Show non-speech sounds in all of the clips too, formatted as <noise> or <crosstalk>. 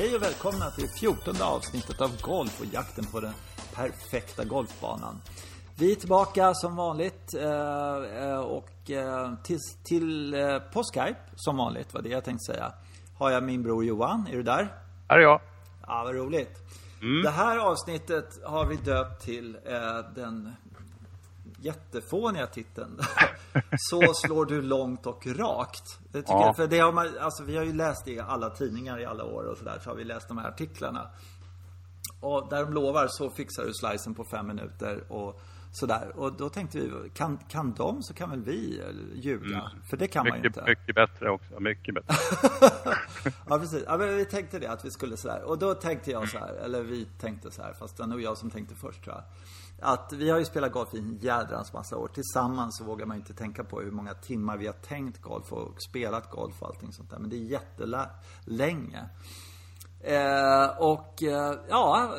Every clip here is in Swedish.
Hej och välkomna till 14 avsnittet av Golf och jakten på den perfekta golfbanan. Vi är tillbaka som vanligt eh, eh, och eh, till, till på Skype som vanligt var det jag tänkte säga. Har jag min bror Johan, är du där? Här är jag. Ja, vad roligt. Mm. Det här avsnittet har vi döpt till den jättefåniga titeln. <laughs> Så slår du långt och rakt. Det tycker ja. jag, för det har man, alltså vi har ju läst i alla tidningar i alla år och sådär. Så har vi läst de här artiklarna. Och där de lovar så fixar du slicen på fem minuter och sådär. Och då tänkte vi, kan, kan de så kan väl vi ljuga? Mm. För det kan mycket, man ju inte. Mycket bättre också, mycket bättre. <laughs> ja, precis. Ja, men vi tänkte det, att vi skulle sådär. Och då tänkte jag så här, eller vi tänkte så här, fast det var nog jag som tänkte först tror jag att vi har ju spelat golf i en jädrans massa år. Tillsammans så vågar man inte tänka på hur många timmar vi har tänkt golf och spelat golf och allting sånt där. Men det är jättelänge. Eh, och eh, ja,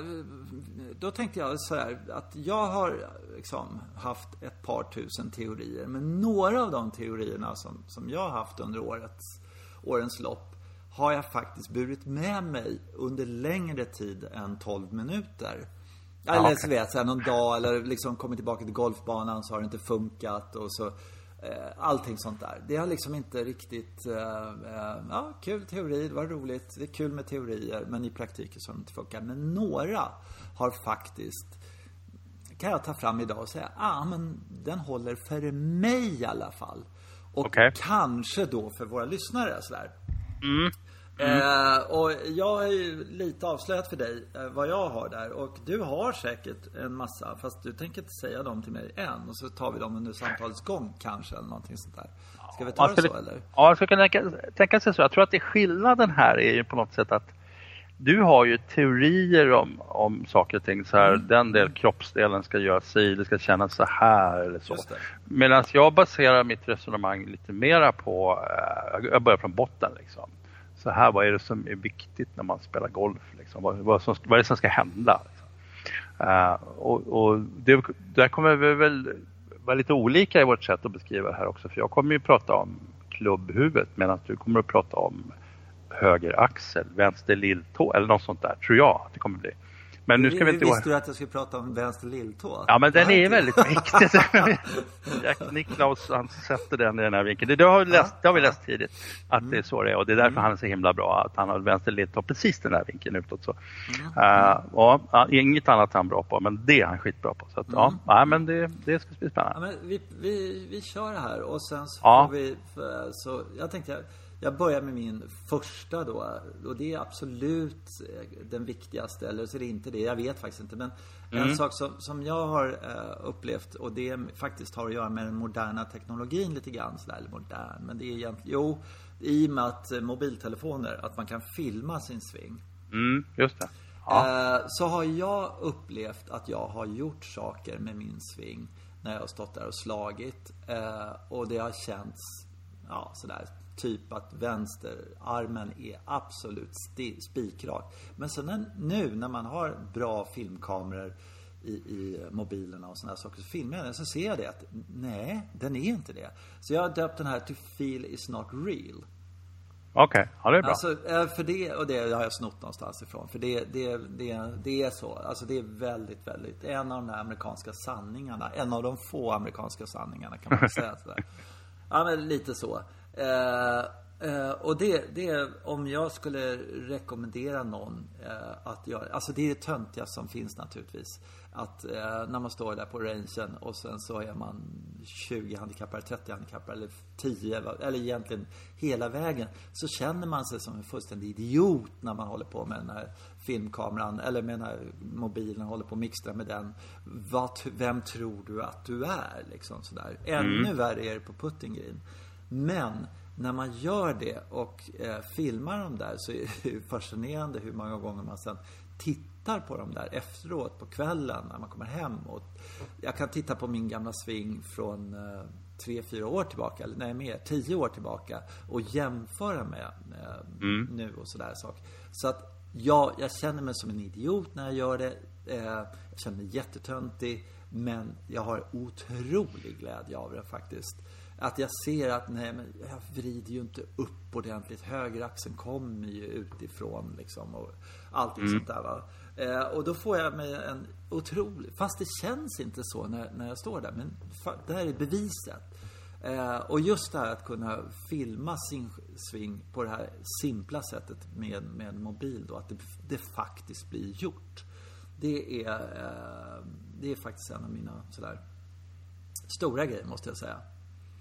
då tänkte jag så här att jag har liksom haft ett par tusen teorier. Men några av de teorierna som, som jag har haft under årets, årens lopp har jag faktiskt burit med mig under längre tid än 12 minuter. Eller ja, okay. så vet jag, någon dag eller liksom kommit tillbaka till golfbanan så har det inte funkat och så Allting sånt där. Det har liksom inte riktigt eh, eh, Ja, kul teori, det var roligt. Det är kul med teorier men i praktiken så har det inte funkat. Men några har faktiskt Kan jag ta fram idag och säga, ah men den håller för mig i alla fall. Och okay. kanske då för våra lyssnare sådär. Mm. Mm. Eh, och jag har ju lite avslöjat för dig eh, vad jag har där. Och du har säkert en massa, fast du tänker inte säga dem till mig än. Och så tar vi dem under samtalets gång kanske, eller någonting sånt där. Ska vi ta det så eller? Ja, jag skulle tänka, tänka sig så. Jag tror att det skillnaden här är ju på något sätt att du har ju teorier om, om saker och ting. Så här, mm. Den del kroppsdelen ska göra sig, det ska kännas så här eller så. Medan jag baserar mitt resonemang lite mera på, eh, jag börjar från botten liksom så här, vad är det som är viktigt när man spelar golf? Liksom? Vad, vad, som, vad är det som ska hända? Liksom? Uh, och, och det, där kommer vi väl vara lite olika i vårt sätt att beskriva det här också. För jag kommer ju prata om klubbhuvudet medan du kommer att prata om höger axel, vänster lilltå eller något sånt där, tror jag att det kommer bli. Men nu ska vi inte Visste du att jag skulle prata om vänster lilltå? Ja, men den är väldigt viktig. <laughs> Jack Nicklaus, han sätter den i den här vinkeln. Det, har, läst, det har vi läst tidigt, att mm. det är så det är. Och det är därför mm. han är så himla bra, att han har vänster lilltå precis den här vinkeln utåt. Så. Mm. Uh, uh, inget annat är han bra på, men det är han skitbra på. Så att, ja, uh, men det, det ska bli spännande. Ja, vi, vi, vi kör det här och sen så får vi... Så jag tänkte jag börjar med min första då. Och det är absolut den viktigaste. Eller så är det inte det. Jag vet faktiskt inte. Men mm. en sak som, som jag har uh, upplevt och det faktiskt har att göra med den moderna teknologin lite grann. Sådär, eller modern. Men det är egentligen, jo, i och med att uh, mobiltelefoner, att man kan filma sin sving. Mm, just det. Ja. Så har jag upplevt att jag har gjort saker med min sving när jag har stått där och slagit. och det har känts, ja sådär typ att vänsterarmen är absolut spikrak. Men sen nu när man har bra filmkameror i, i mobilerna och sådana saker så filmar jag den så ser jag det att nej, den är inte det. Så jag har döpt den här till Feel is not real. Okej, okay. ja det är bra. Alltså, eh, för det, och det har jag snott någonstans ifrån. För det, det, det, det är så. Alltså det är väldigt, väldigt, en av de här amerikanska sanningarna. En av de få amerikanska sanningarna kan man säga. Sådär. Ja, men lite så. Eh, eh, och det, det, om jag skulle rekommendera någon eh, att göra, alltså det är det töntiga som finns naturligtvis. Att eh, när man står där på rangen och sen så är man 20 handikappare, 30 handikappare eller 10 eller egentligen hela vägen. Så känner man sig som en fullständig idiot när man håller på med den här filmkameran eller med den här mobilen håller på och mixtrar med den. Vad, vem tror du att du är? Liksom sådär. Ännu mm. värre är det på putting green. Men när man gör det och eh, filmar dem där så är det fascinerande hur många gånger man sen tittar på dem där efteråt på kvällen när man kommer hem. Och jag kan titta på min gamla sving från eh, tre, fyra år tillbaka, eller nej mer, tio år tillbaka och jämföra med eh, mm. nu och sådär sak. Så att ja, jag känner mig som en idiot när jag gör det. Eh, jag känner mig jättetöntig. Men jag har otrolig glädje av det faktiskt. Att jag ser att nej, men jag vrider ju inte upp ordentligt. Högeraxeln kommer ju utifrån liksom och allting sånt där va. Eh, och då får jag mig en otrolig, fast det känns inte så när, när jag står där, men fa, det här är beviset. Eh, och just det här att kunna filma sin sving på det här simpla sättet med, med mobil då, att det, det faktiskt blir gjort. Det är, eh, det är faktiskt en av mina sådär stora grejer måste jag säga.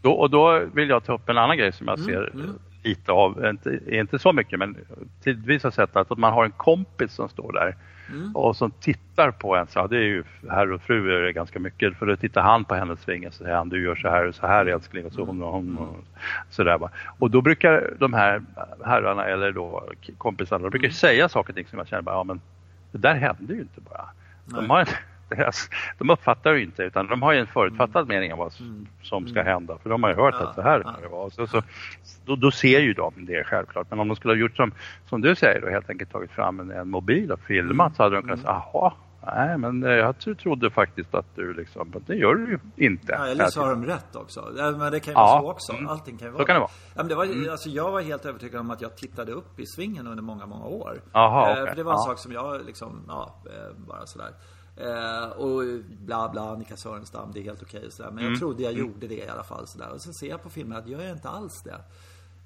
Då, och då vill jag ta upp en annan grej som jag mm, ser mm. lite av, inte, inte så mycket men tidvis har sett att man har en kompis som står där mm. och som tittar på en. Så, det är ju herr och fru är det ganska mycket för då tittar han på hennes vinge och säger han du gör så här och så här älskling och så hon och hon och sådär bara. Och då brukar de här herrarna eller då kompisarna de brukar mm. säga saker och ting som jag känner bara ja men det där händer ju inte bara. De har, de uppfattar ju inte utan de har ju en förutfattad mm. mening om vad mm. som ska mm. hända. För de har ju hört ja, att så här ja. det var. Så, så, då, då, ser ju de det självklart. Men om de skulle ha gjort som, som du säger och helt enkelt tagit fram en, en mobil och filmat mm. så hade de kunnat säga, jaha, Nej, men eh, jag trodde faktiskt att du liksom, det gör du ju inte. Ja, eller så har de rätt också. Men det kan ju vara ja. så också. Allting kan ju vara. Så kan det vara. Ja, men det var, mm. alltså, jag var helt övertygad om att jag tittade upp i svingen under många, många år. Aha, okay. För det var en ja. sak som jag liksom, ja, eh, bara sådär. Eh, och bla bla, Annika Sörenstam, det är helt okej okay, Men mm. jag trodde jag mm. gjorde det i alla fall sådär. Och sen ser jag på filmen att jag gör inte alls det.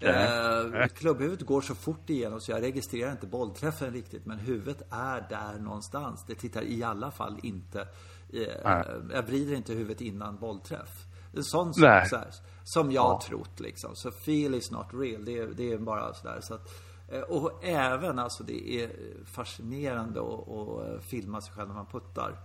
Eh, klubbhuvudet går så fort igenom så jag registrerar inte bollträffen riktigt. Men huvudet är där någonstans. Det tittar i alla fall inte. Eh, jag vrider inte huvudet innan bollträff. En sån sak så här, som jag har trott liksom. Så feel is not real. Det, det är bara sådär. Så att, och även alltså det är fascinerande att, filma sig själv när man puttar.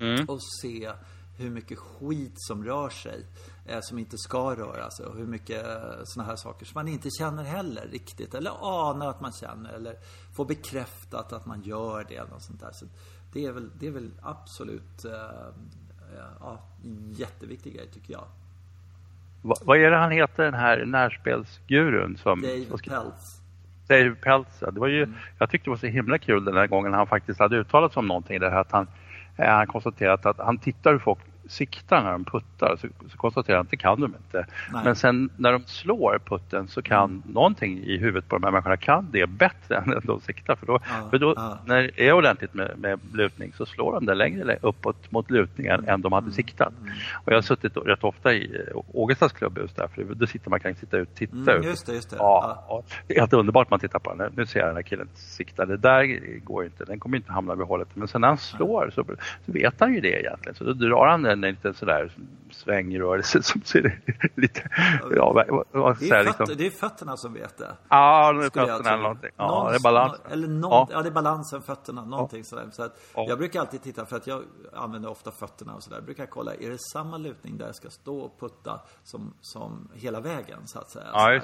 Mm. Och se hur mycket skit som rör sig. Eh, som inte ska röra sig. Och hur mycket eh, sådana här saker som man inte känner heller riktigt. Eller anar att man känner. Eller får bekräftat att man gör det. Eller något sånt där. Så det, är väl, det är väl absolut eh, ja, jätteviktig grej tycker jag. Va, vad är det han heter den här närspelsgurun som... Dave Peltz. Dave Peltz, det var ju, mm. jag tyckte det var så himla kul den här gången han faktiskt hade uttalat sig om någonting. Det här att han, eh, han konstaterat att han tittar hur folk siktar när de puttar så, så konstaterar han att det kan de inte. Nej. Men sen när de slår putten så kan mm. någonting i huvudet på de här människorna kan det bättre än de siktar. För då, ja, för då ja. när det är ordentligt med, med lutning så slår de det längre uppåt mot lutningen än de hade mm. siktat. Mm. Och jag har suttit rätt ofta i Ågestas klubbhus där för då sitter man kan sitta ut titta mm, ut. Just det, just det. Ja, ja. Det är helt underbart man tittar på den. Nu ser jag den här killen sikta. Det där går inte. Den kommer inte hamna vid hållet. Men sen när han slår så, så vet han ju det egentligen. Så då drar han den en liten sådär svängrörelse som ser <laughs> lite... Ja, vad, det, är liksom. det är fötterna som vet det. Ja, det är fötterna eller någonting. Ja, Någon, det är balansen. Eller någon, ja. ja. det är balansen, fötterna, någonting ja. sådär. Så att ja. Jag brukar alltid titta, för att jag använder ofta fötterna och sådär. Brukar jag kolla, är det samma lutning där jag ska stå och putta som, som hela vägen, så att säga. Ja,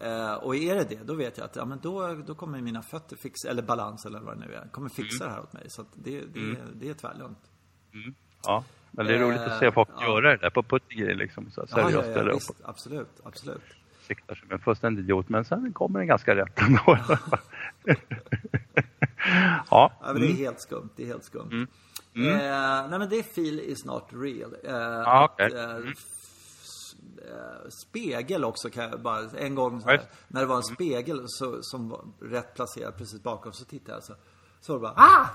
eh, och är det det, då vet jag att ja, men då, då kommer mina fötter fixa, eller balans eller vad det nu är, kommer fixa mm. det här åt mig. Så det, det, mm. det är tvärlugnt. Mm. Ja. Men det är roligt att se folk ja. göra det där på putting liksom. Så seriöst ja, ja, ja, visst, absolut, absolut. Siktar som en fullständig idiot, men sen kommer den ganska rätt ändå. <laughs> <laughs> ja. ja men det är mm. helt skumt. Det är helt skumt. Mm. Mm. Eh, nej men det är feel is not real. Eh, ah, okay. att, eh, mm. Eh, spegel också kan jag bara, en gång här, när det var en spegel så, som var rätt placerad precis bakom så tittade jag så så det bara ah!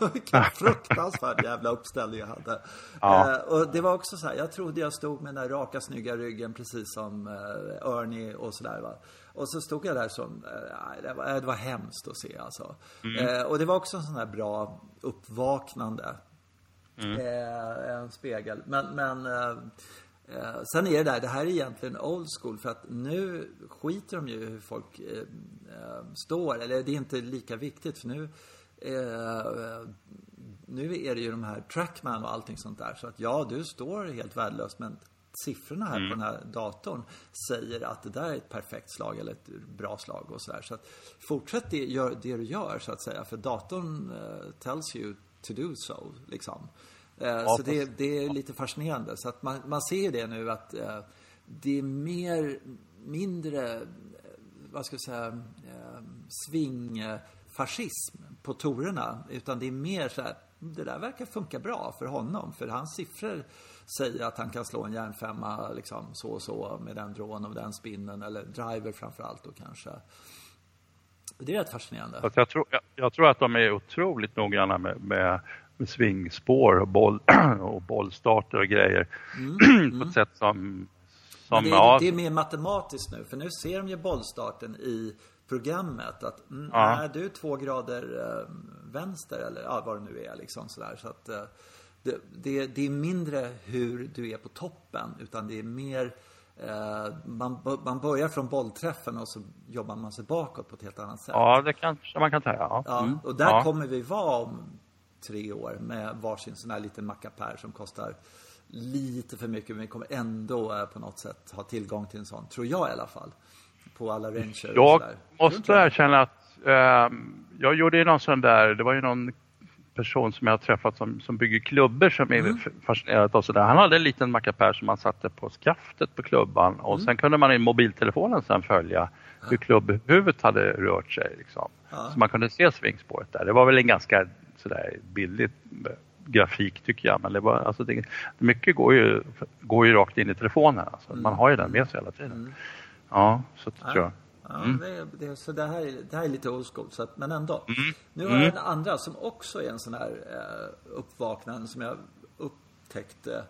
<laughs> Vilken fruktansvärd jävla uppställning jag hade. Ja. Eh, och det var också så här, jag trodde jag stod med den där raka snygga ryggen precis som eh, Ernie och sådär va. Och så stod jag där som, eh, det, var, det var hemskt att se alltså. Mm. Eh, och det var också en sån här bra uppvaknande. Mm. Eh, en spegel. Men, men eh, sen är det där, det här är egentligen old school för att nu skiter de ju hur folk står. Eller det är inte lika viktigt för nu Eh, nu är det ju de här Trackman och allting sånt där. Så att ja, du står helt värdelöst. Men siffrorna här mm. på den här datorn säger att det där är ett perfekt slag eller ett bra slag och sådär. Så att fortsätt det, gör, det du gör så att säga. För datorn uh, tells you to do so, liksom. Uh, ja, så det, det, är lite fascinerande. Så att man, man ser det nu att uh, det är mer, mindre, vad ska jag säga, svingfascism på torerna. Utan det är mer så här det där verkar funka bra för honom. För hans siffror säger att han kan slå en järnfemma liksom så och så med den drån och den spinnen eller driver framförallt då kanske. Det är rätt fascinerande. Jag tror, jag, jag tror att de är otroligt noggranna med, med, med svingspår och, boll, <clears throat> och bollstarter och grejer. Mm, <clears throat> på ett mm. sätt som... som det, är, ja. det är mer matematiskt nu, för nu ser de ju bollstarten i programmet. Att mm, ja. är du två grader eh, vänster eller ja, vad det nu är liksom sådär. Så att eh, det, det, det, är mindre hur du är på toppen utan det är mer eh, man, man börjar från bollträffen och så jobbar man sig bakåt på ett helt annat sätt. Ja, det kanske man kan säga. Ja. ja mm. och där ja. kommer vi vara om tre år med varsin sån här liten mackapär som kostar lite för mycket men vi kommer ändå på något sätt ha tillgång till en sån, tror jag i alla fall på alla ranger. Jag måste erkänna att eh, jag gjorde ju någon sån där, det var ju någon person som jag har träffat som, som bygger klubbor som är mm. fascinerad av sådär. Han hade en liten mackapär som man satte på skaftet på klubban och mm. sen kunde man i mobiltelefonen sen följa hur klubbhuvudet hade rört sig. Liksom. Ja. Så man kunde se svingspåret där. Det var väl en ganska sådär billig eh, grafik tycker jag. Men det var, alltså det, mycket går ju, går ju rakt in i telefonen. Alltså. Mm. Man har ju den med sig hela tiden. Mm. Ja, så tror jag. Ja, mm. det, det, så det här, det här är lite old school, så att, men ändå. Mm. Nu har jag mm. en andra som också är en sån här eh, uppvaknande som jag upptäckte.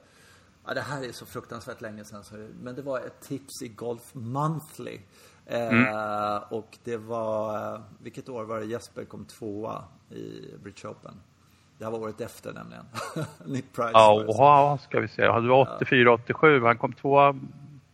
Ja, det här är så fruktansvärt länge sedan, så, men det var ett tips i Golf Monthly. Eh, mm. Och det var, vilket år var det Jesper kom tvåa i British Open? Det här var året efter nämligen. <laughs> Nick Price. Ja, ska vi se. Det var 84, 87. Han kom tvåa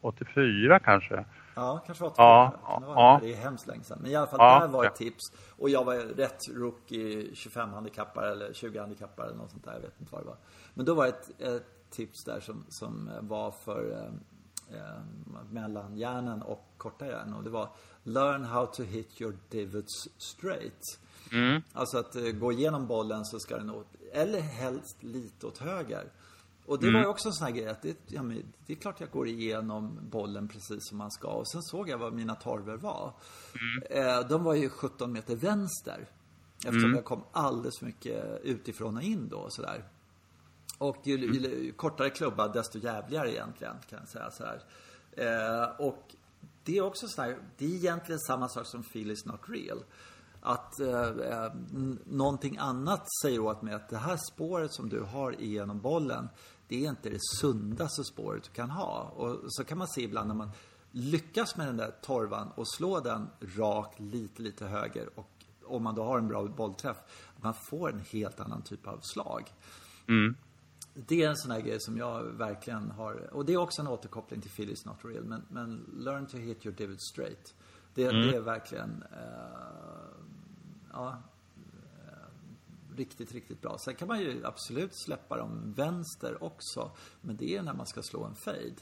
84 kanske. Ja, kanske var två. Ja, ja, ja. Det är hemskt länge sedan. Men i alla fall, ja, det här var ett tips. Och jag var rätt rookie, 25 handikappar eller 20 handikappar eller något sånt där. Jag vet inte vad det var. Men då var det ett, ett tips där som, som var för eh, eh, mellanhjärnan och korta hjärnan. Och det var Learn how to hit your divots straight. Mm. Alltså att eh, gå igenom bollen så ska den åt, eller helst lite åt höger. Och det mm. var ju också en sån här grej att det, ja, det är klart jag går igenom bollen precis som man ska. Och sen såg jag vad mina torver var. Mm. Eh, de var ju 17 meter vänster. Eftersom mm. jag kom alldeles för mycket utifrån och in då och sådär. Och ju, ju, ju, mm. kortare klubba desto jävligare egentligen kan jag säga så här. Eh, och det är också så här, det är egentligen samma sak som feel is not real att eh, eh någonting annat säger åt mig att det här spåret som du har igenom bollen det är inte det sundaste spåret du kan ha. Och så kan man se ibland när man lyckas med den där torvan och slå den rakt lite, lite höger och om man då har en bra bollträff, man får en helt annan typ av slag. Mm. Det är en sån här grej som jag verkligen har, och det är också en återkoppling till Phillies Not Real, men, men learn to hit your divot straight. Det, mm. det är verkligen, uh, ja, riktigt, riktigt bra. Sen kan man ju absolut släppa dem vänster också. Men det är när man ska slå en fade.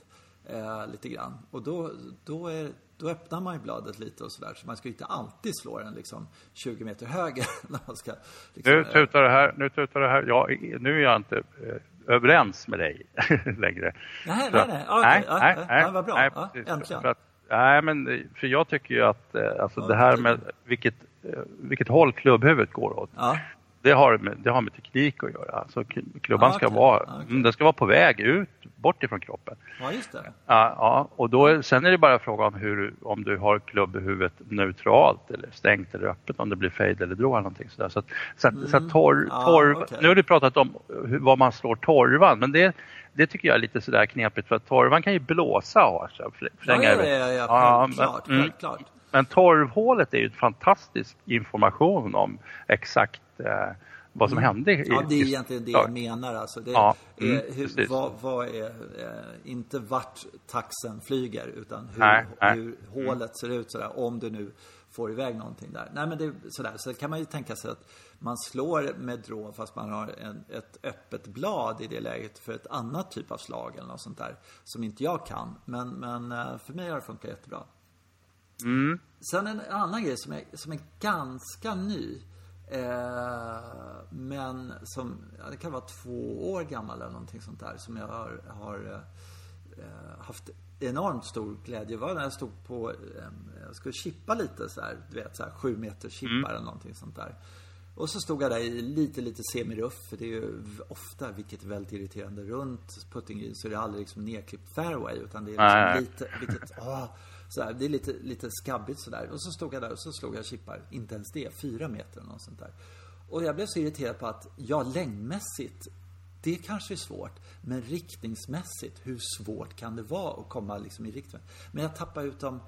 Eh, lite grann. Och då, då, är, då öppnar man ju bladet lite och sådär. Så man ska ju inte alltid slå den liksom 20 meter höger. <laughs> när man ska, liksom, nu tutar det här. Nu tutar det här. Ja, nu är jag inte eh, överens med dig <laughs> längre. Nej, nej, nej. Okay. nej, ja, nej, nej, vad bra. Nej, ja, äntligen. För att, nej, men för jag tycker ju att eh, alltså ja, det här med vilket, eh, vilket håll klubbhuvudet går åt. Ja det har med, det har med teknik att göra. Alltså, klubban ah, okay. ska, vara, ah, okay. den ska vara på väg ut, bort ifrån kroppen. Ja, just det. Ja, ja och då, sen är det bara fråga om hur, om du har klubbhuvudet neutralt eller stängt eller öppet, om det blir fade eller draw eller någonting sådär. Så, att, så, mm. så torr, ah, torv, okay. nu har du pratat om hur, vad man slår torvan, men det, det tycker jag är lite sådär knepigt för att torvan kan ju blåsa av sig. Ja, ja, ja, ja, ja, självklart, mm, självklart. Men torvhålet är ju fantastisk information om exakt eh, vad som mm. hände. I, ja, det är egentligen det jag menar. Alltså. Det ja, mm, är, hur, vad, vad, är, eh, inte vart taxen flyger, utan hur, nej, nej. hur mm. hålet ser ut sådär, om du nu får iväg någonting där. Nej, men det, sådär. Så kan man ju tänka sig att man slår med drå fast man har en, ett öppet blad i det läget för ett annat typ av slag eller något sånt där. Som inte jag kan. Men, men eh, för mig har det funkat jättebra. Mm. Sen en annan grej som är, som är ganska ny. Eh, men som, det kan vara två år gammal eller någonting sånt där. Som jag har, har eh, haft enormt stor glädje. Var när jag stod på, eh, jag skulle chippa lite så här, du vet så här sju meter chippar mm. eller någonting sånt där. Och så stod jag där i lite, lite semiruff. För det är ju ofta, vilket är väldigt irriterande, runt putting så är det aldrig liksom nedklippt fairway. Utan det är liksom lite, vilket, åh, sådär, det är lite, lite skabbigt sådär. Och så stod jag där och så slog jag chippar, inte ens det, fyra meter eller något sånt där. Och jag blev så irriterad på att, ja längdmässigt, det kanske är svårt. Men riktningsmässigt, hur svårt kan det vara att komma liksom i riktning? Men jag tappade ut dem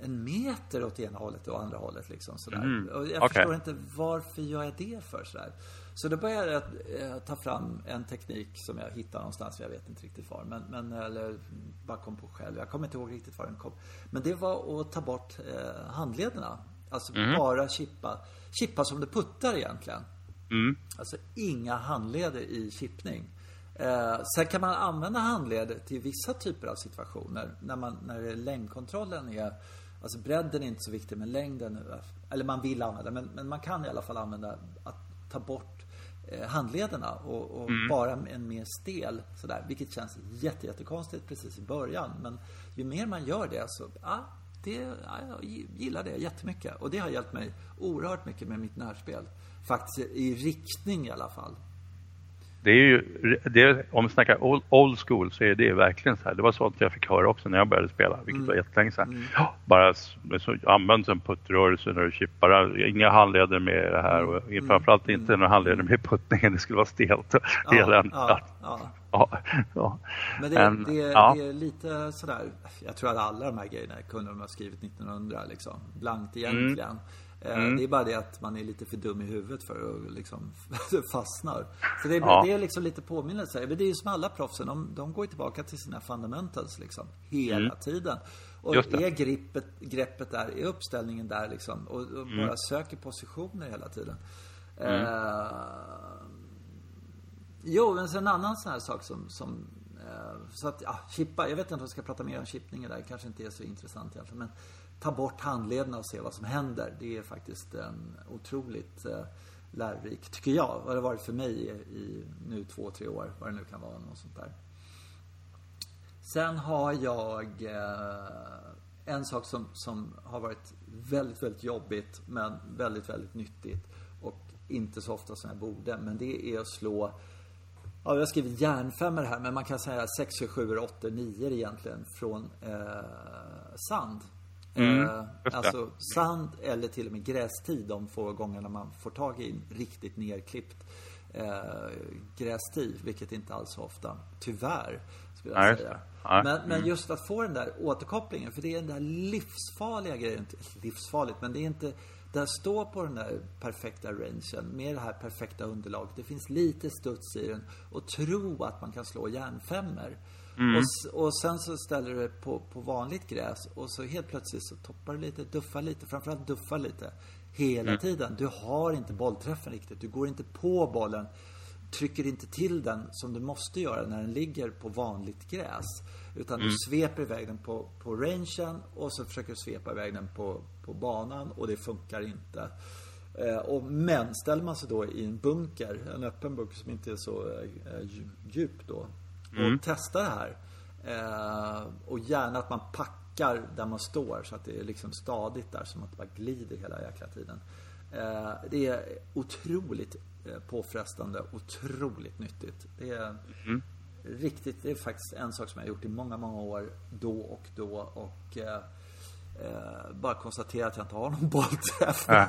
en meter åt ena hållet och andra hållet. Liksom, sådär. Mm. Och jag okay. förstår inte varför gör jag det för sådär. Så då började jag eh, ta fram en teknik som jag hittade någonstans, jag vet inte riktigt var. Men, men eller bara kom på själv. Jag kommer inte ihåg riktigt var den kom. Men det var att ta bort eh, handlederna. Alltså mm. bara chippa. Chippa som det puttar egentligen. Mm. Alltså inga handleder i chippning. Eh, sen kan man använda handleder till vissa typer av situationer. När, man, när längdkontrollen är Alltså bredden är inte så viktig men längden, eller man vill använda men, men man kan i alla fall använda att ta bort handlederna och, och mm. bara en mer stel sådär. Vilket känns jätte, jättekonstigt precis i början. Men ju mer man gör det så, ja, det, ja, jag gillar det jättemycket. Och det har hjälpt mig oerhört mycket med mitt närspel. Faktiskt i riktning i alla fall det är ju, det, om vi snackar old, old, school så är det verkligen så här. Det var sånt jag fick höra också när jag började spela, vilket mm. var jättelänge sedan. Mm. bara så, använd en puttrörelse när du chippar, inga handleder med det här och mm. framförallt inte mm. några handleder med puttningen, det skulle vara stelt. Ja, eländigt. Ja, ja. Ja, ja. Men det, en, det, ja. det, är lite sådär, jag tror att alla de här grejerna kunde de ha skrivit 1900 liksom, blankt egentligen. Mm. Eh, mm. Det är bara det att man är lite för dum i huvudet för att liksom <laughs> fastnar. Så det är, ja. det är liksom lite påminnelse. Det är ju som alla proffsen, de, de går tillbaka till sina fundamentals liksom. Hela mm. tiden. Och är greppet, greppet där, är uppställningen där liksom. Och, och mm. bara söker positioner hela tiden. Mm. Uh, jo, men sen en annan sån här sak som, som uh, så att, ja, chippa. Jag vet inte om jag ska prata mer om chippningen där. Kanske inte är så intressant egentligen. Men ta bort handlederna och se vad som händer. Det är faktiskt en otroligt eh, lärorik, tycker jag. Vad det varit för mig i, i nu två, tre år. Vad det nu kan vara. Något sånt där. Sen har jag eh, en sak som, som har varit väldigt, väldigt jobbigt men väldigt, väldigt nyttigt. Och inte så ofta som jag borde. Men det är att slå Ja, jag har skrivit järnfemmor här, men man kan säga 6, 7, 8, 9 egentligen från eh, sand. Mm, eh, alltså sand eller till och med grästid de få gångerna man får tag i en riktigt nerklippt eh, grästid, vilket inte alls så ofta. Tyvärr, skulle jag Nej. säga. Nej. Men, men mm. just att få den där återkopplingen, för det är den där livsfarliga grejen. Livsfarligt, men det är inte där står på den där perfekta rangen med det här perfekta underlaget. Det finns lite studs i den och tro att man kan slå järnfemmor. Mm. Och, och sen så ställer du det på, på vanligt gräs och så helt plötsligt så toppar du lite, duffar lite, framförallt duffar lite. Hela mm. tiden. Du har inte bollträffen riktigt. Du går inte på bollen. Trycker inte till den som du måste göra när den ligger på vanligt gräs. Utan mm. du sveper iväg den på, på rangen och så försöker du svepa iväg den på, på banan och det funkar inte. Eh, och, men ställer man sig då i en bunker, en öppen bunker som inte är så eh, djup då mm. och testa det här. Eh, och gärna att man packar där man står så att det är liksom stadigt där, som att det bara glider hela jäkla tiden. Eh, det är otroligt eh, påfrestande, otroligt nyttigt. Det är mm. riktigt, det är faktiskt en sak som jag har gjort i många, många år, då och då. Och eh, Eh, bara konstatera att jag inte har någon bollträff. Ja.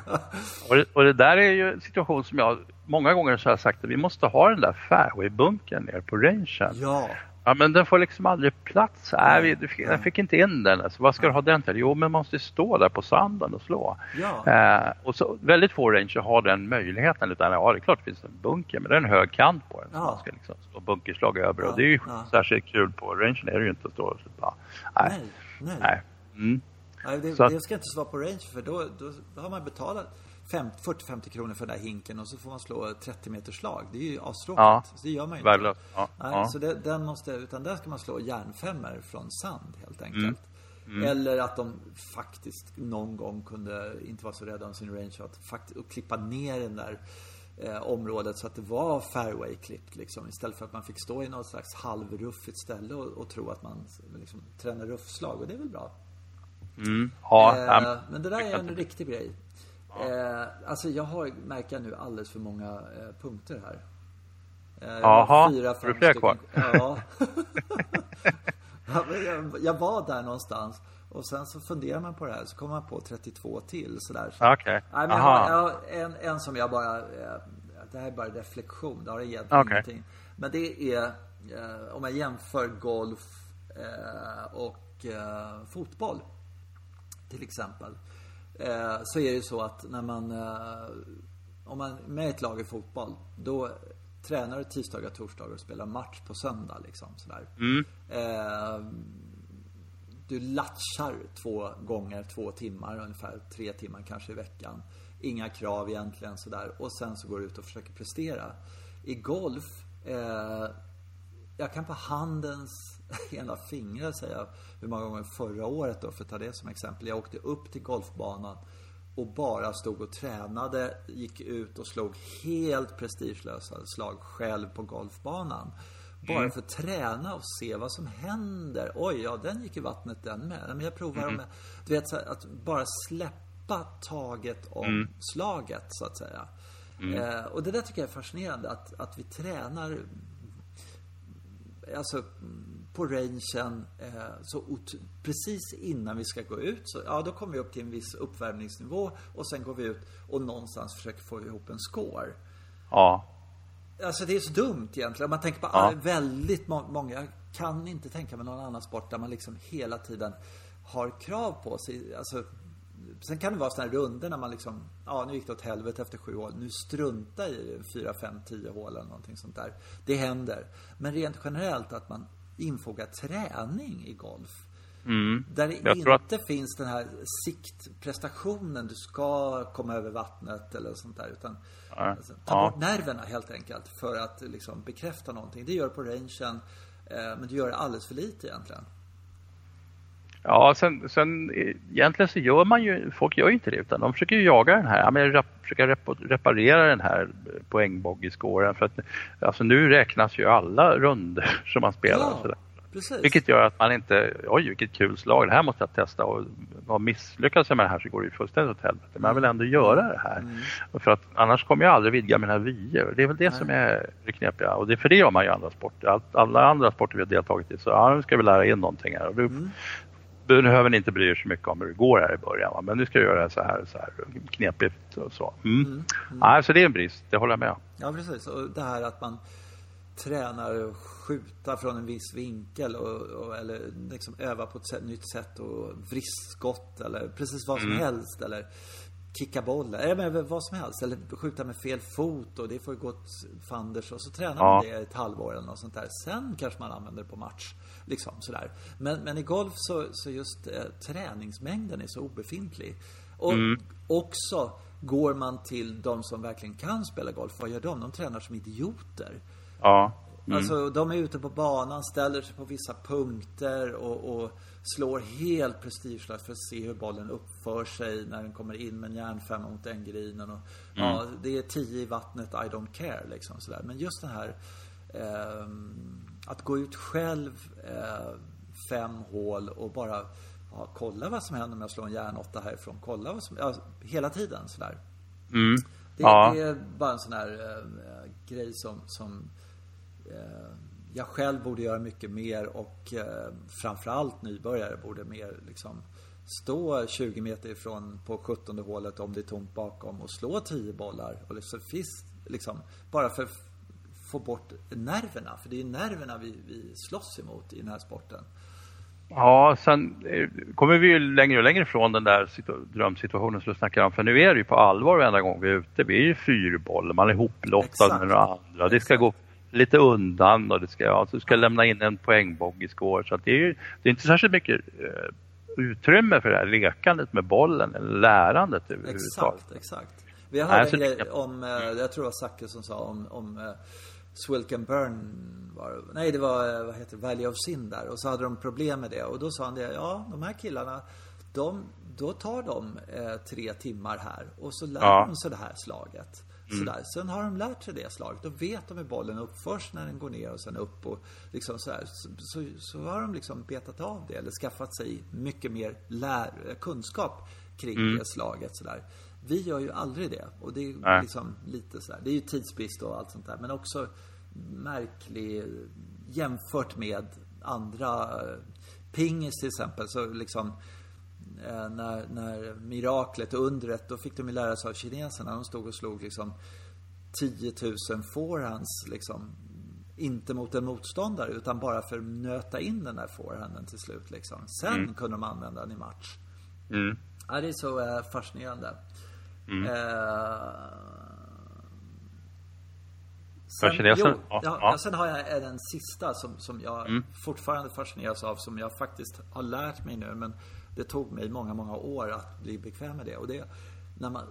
Och, det, och det där är ju en situation som jag många gånger så har sagt att vi måste ha den där fairway-bunkern ner på rangen. Ja. Ja men den får liksom aldrig plats. Nej, vi, du fick, fick inte in den. Alltså, vad ska du ha den till? Jo men man måste stå där på sanden och slå. Ja. Eh, och så, väldigt få ranger har den möjligheten. Utan ja det är klart det finns en bunker men det är en hög kant på den. Ja. Man ska liksom stå bunkerslag över. Ja. Och det är ju ja. särskilt kul på rangen är det ju inte att stå och bara, nej. Nej. nej. nej. Mm. Nej, det, att... det ska inte vara på range för då, då har man betalat 40-50 kronor för den där hinken och så får man slå 30 meters slag. Det är ju astråkigt. Ja, så det gör man ju inte. Ja, Nej, ja. Så det, den måste, utan där ska man slå järnfemmor från sand helt enkelt. Mm. Mm. Eller att de faktiskt någon gång kunde inte vara så rädda om sin range att faktiskt klippa ner den där eh, området så att det var fairway-klippt liksom. Istället för att man fick stå i något slags halvruffigt ställe och, och tro att man liksom, tränar ruffslag. Och det är väl bra. Mm. Ja, eh, men det där är en riktig grej. Eh, alltså jag har, märker jag nu, alldeles för många eh, punkter här. Eh, Jaha, fyra, fem du fler kvar? Ja. <laughs> jag, jag var där någonstans. Och sen så funderar man på det här så kommer man på 32 till sådär. Okej. Okay. Nej, jag har, jag har en, en som jag bara, eh, det här är bara reflektion, det har egentligen okay. ingenting. Men det är, eh, om jag jämför golf eh, och eh, fotboll till exempel. Eh, så är det ju så att när man, eh, om man är med ett lag i fotboll, då tränar du tisdagar, torsdagar och spelar match på söndag liksom sådär. Mm. Eh, du latchar två gånger, två timmar, ungefär tre timmar kanske i veckan. Inga krav egentligen sådär. Och sen så går du ut och försöker prestera. I golf, eh, jag kan på handens <laughs> ena fingrar säga hur många gånger förra året då, för att ta det som exempel. Jag åkte upp till golfbanan och bara stod och tränade, gick ut och slog helt prestigelösa slag själv på golfbanan. Bara mm. för att träna och se vad som händer. Oj, ja den gick i vattnet den med. Men jag provar mm. med, du vet, att bara släppa taget om mm. slaget så att säga. Mm. Eh, och det där tycker jag är fascinerande att, att vi tränar alltså på rangen eh, så precis innan vi ska gå ut så ja, då kommer vi upp till en viss uppvärmningsnivå och sen går vi ut och någonstans försöker få ihop en score. Ja. Alltså det är så dumt egentligen. Man tänker på ja. väldigt må många. Jag kan inte tänka mig någon annan sport där man liksom hela tiden har krav på sig. Alltså, sen kan det vara sådana här runder när man liksom, ja nu gick det åt helvete efter sju hål. Nu strunta i fyra, fem, tio hål eller någonting sånt där. Det händer. Men rent generellt att man infogar träning i golf. Mm. Där det inte att... finns den här siktprestationen, du ska komma över vattnet eller sånt där. Utan ja. alltså, ta ja. bort nerverna helt enkelt för att liksom bekräfta någonting. Det gör på rangen, eh, men du gör det alldeles för lite egentligen. Ja, sen, sen egentligen så gör man ju, folk gör ju inte det utan de försöker ju jaga den här, ja, men rep, försöka rep, reparera den här poängboggieskåren för att alltså nu räknas ju alla runder <laughs> som man spelar. Ja. Sådär. Precis. Vilket gör att man inte, oj vilket kul slag, det här måste jag testa och, och misslyckas jag med det här så går det ju fullständigt åt helvete. Men jag vill ändå göra det här. Mm. För att annars kommer jag aldrig vidga mina vyer. Det är väl det Nej. som är det knepiga. Och det, för det gör man ju i andra sporter. All, alla andra sporter vi har deltagit i så ja, nu ska vi lära in någonting här. Och du, mm behöver ni inte bry er så mycket om hur det går här i början. Va? Men nu ska jag göra så här, så här knepigt och så. Mm. Mm. Mm. Nej, så det är en brist, det håller jag med. Ja, precis. Och det här att man tränar skjuta från en viss vinkel och, och eller liksom öva på ett sätt, nytt sätt och vristskott eller precis vad som mm. helst eller kicka bollar, eller vad som helst. Eller skjuta med fel fot och det får ju gå åt fanders och så tränar ja. man det ett halvår eller något sånt där. Sen kanske man använder det på match. Liksom sådär. Men, men i golf så, så just eh, träningsmängden är så obefintlig. Och mm. också går man till de som verkligen kan spela golf, vad gör de? De tränar som idioter. Ja. Mm. Alltså de är ute på banan, ställer sig på vissa punkter och, och slår helt prestigelöst för att se hur bollen uppför sig när den kommer in med en järnfemma mot den grinen. Och, mm. Ja, det är tio i vattnet, I don't care liksom sådär. Men just det här eh, att gå ut själv eh, fem hål och bara ja, kolla vad som händer om jag slår en järnåtta härifrån. Kolla vad som, ja, hela tiden sådär. Mm. Det, ja. det, är bara en sån här eh, grej som, som eh, jag själv borde göra mycket mer och eh, framförallt nybörjare borde mer liksom stå 20 meter ifrån på 17 hålet om det är tomt bakom och slå 10 bollar. Och liksom, liksom, bara för få bort nerverna. För det är ju nerverna vi, vi slåss emot i den här sporten. Ja, sen eh, kommer vi ju längre och längre ifrån den där drömsituationen som du snackar om. För nu är det ju på allvar varenda gång vi är ute. Vi är ju fyrboll, man är ihoplottad med några andra. Det ska gå lite undan och det ska, ja, du ska lämna in en poängbogg i score. Så det är ju det är inte särskilt mycket uh, utrymme för det här lekandet med bollen eller lärandet överhuvudtaget. Exakt, exakt. Vi har hört en grej om, uh, jag tror det var Zacke som sa om, om uh, Swilk and Burn var Nej, det var, vad heter Valley of Sin där. Och så hade de problem med det. Och då sa han det, ja, de här killarna, de, då tar de eh, tre timmar här och så lär ja. de sig det här slaget. Mm. Sådär. Sen har de lärt sig det slaget. Då vet de hur bollen uppförs när den går ner och sen upp och liksom sådär. Så, så, så har de liksom betat av det eller skaffat sig mycket mer lär, kunskap kring mm. det slaget sådär. Vi gör ju aldrig det. Och det är liksom lite så här. Det är ju tidsbrist och allt sånt där. Men också märklig jämfört med andra eh, pingis till exempel. Så liksom eh, när, när miraklet, undret, då fick de ju lära sig av kineserna. De stod och slog liksom 10 000 forehands liksom. Inte mot en motståndare utan bara för att nöta in den där forehanden till slut liksom. Sen kunde de använda den i match. Mm. Ja, det är så eh, fascinerande. Eh, kineser? jo, Ja, ja, sen har jag en sista som, som jag fortfarande fascineras av. Som jag faktiskt har lärt mig nu. Men det tog mig många, många år att bli bekväm med det. Och det är när man,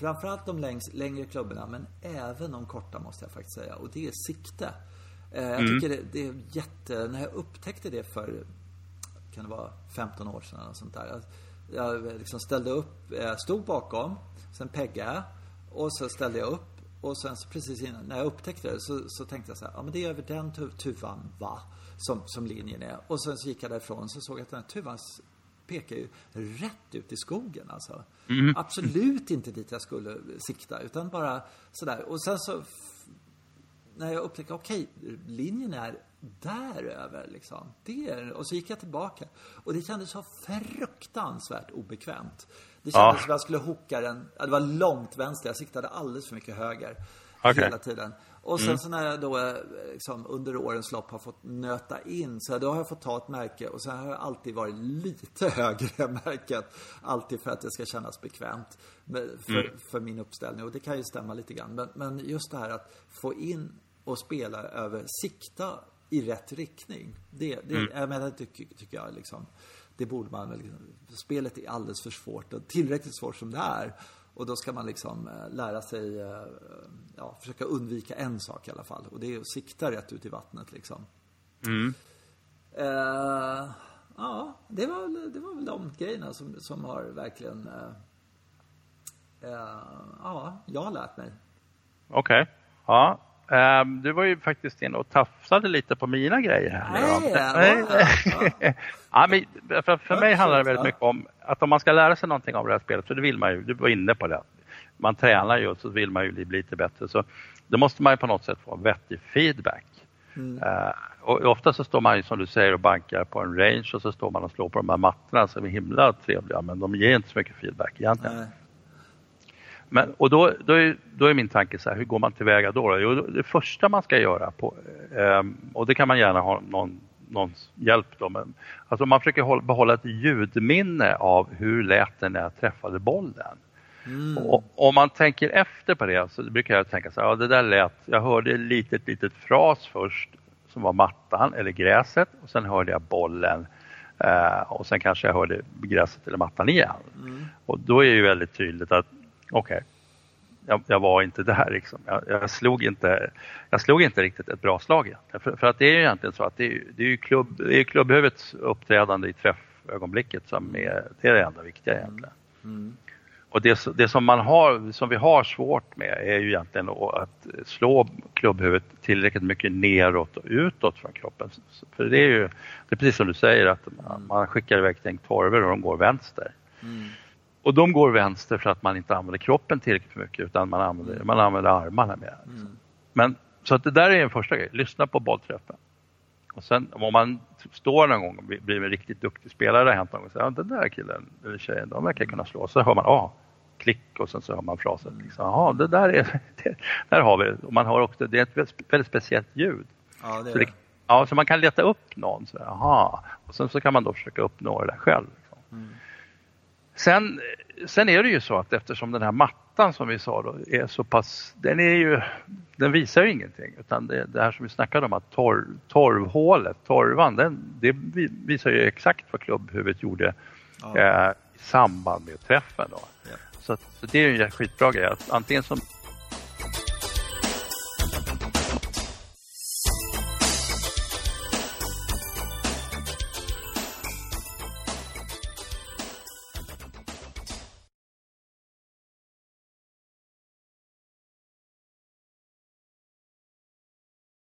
framförallt de längs, längre klubborna, men även de korta måste jag faktiskt säga. Och det är sikte. Eh, jag tycker det, det är jätte... När jag upptäckte det för kan det vara 15 år sedan eller sånt där. Jag, jag liksom ställde upp, eh, stod bakom, sen peggade och så ställde jag upp och sen så precis innan, när jag upptäckte det så, så tänkte jag så här, ja men det är över den tu- tuvan va? Som, som linjen är. Och sen så gick jag därifrån så såg jag att den här tuvan pekar ju rätt ut i skogen alltså. Absolut inte dit jag skulle sikta utan bara sådär. Och sen så när jag upptäckte, okej, linjen är där över liksom. Det och så gick jag tillbaka. Och det kändes så fruktansvärt obekvämt. Det kändes Ja. som jag skulle hooka den, det var långt vänster, jag siktade alldeles för mycket höger. Okej. Hela tiden. Och sen så när jag då eh, liksom, under årens lopp har fått nöta in, så då har jag fått ta ett märke och sen har jag alltid varit lite <laughs> högre än märket. Alltid för att det ska kännas bekvämt för, för min uppställning. Och det kan ju stämma lite grann. Men, men just det här att få in och spela över, sikta i rätt riktning. Det, det, jag menar, det tycker, tycker jag liksom, det borde man väl, liksom, spelet är alldeles för svårt och tillräckligt svårt som det är. Och då ska man liksom eh, lära sig, eh, ja, försöka undvika en sak i alla fall. Och det är att sikta rätt ut i vattnet liksom. Eh, ja, det var, väl, det var väl de grejerna som, som har verkligen, eh, eh, ja, jag har lärt mig. Okej. Ja. Ehm, du var ju faktiskt inne och tafsade lite på mina grejer här. Nej, Ja. ja. <laughs> ja, men för, för mig handlar det väldigt mycket om att om man ska lära sig någonting av det här spelet, så det vill man ju, du var inne på det. Man tränar ju och så vill man ju bli lite bättre. Så då måste man ju på något sätt få vettig feedback. Mm. Eh, och ofta så står man ju som du säger och bankar på en range och så står man och slår på de här mattorna som är himla trevliga men de ger inte så mycket feedback egentligen. Nej. Men, och då, då, är, då är min tanke så här, hur går man tillväga då? då? Jo, det första man ska göra, på, ehm, och det kan man gärna ha någon, någons hjälp då, men alltså man försöker hålla, behålla ett ljudminne av hur lät det när jag träffade bollen. Och om man tänker efter på det så brukar jag tänka så här, ja det där lät, jag hörde ett litet, litet fras först som var mattan eller gräset och sen hörde jag bollen eh, och sen kanske jag hörde gräset eller mattan igen. Och då är det ju väldigt tydligt att okej, jag, jag var inte där liksom. Jag, jag, slog inte, jag slog inte riktigt ett bra slag. För, för att det är ju egentligen så att det är, det är ju klubb, det är klubbhuvudets uppträdande i träffögonblicket som är det, är det enda viktiga egentligen. Och det, det som, man har, som vi har svårt med är ju egentligen att slå klubbhuvudet tillräckligt mycket neråt och utåt från kroppen. För det är ju det är precis som du säger att man, man skickar iväg ett gäng torvor och de går vänster. Och de går vänster för att man inte använder kroppen tillräckligt mycket utan man använder, man använder armarna mer. Men så att det där är en första grej, lyssna på bollträffen. Och sen om man står någon gång och blir- en riktigt duktig spelare, det har hänt någon gång, och säger, ja, den där killen eller tjejen, de verkar kunna slå. Så hör man, ja, klick och sen så hör man frasen. Liksom, Jaha, det där är, <laughs> det, där har vi det. Och man har också, det är ett väldigt, speciellt ljud. Ja, det är Så, det. ja, så man kan leta upp någon. Så, aha. Och sen så kan man då försöka uppnå det där själv. Liksom. Sen, sen är det ju så att eftersom den här mattan som vi sa då är så pass, den är ju, den visar ju ingenting utan det, det här som vi snackade om att torv, torvhålet, torvan, den, det vi- visar ju exakt vad klubbhuvudet gjorde Ja. eh, i samband med träffen. Då. Ja. Så, så det är ju en skitbra grej. Att antingen som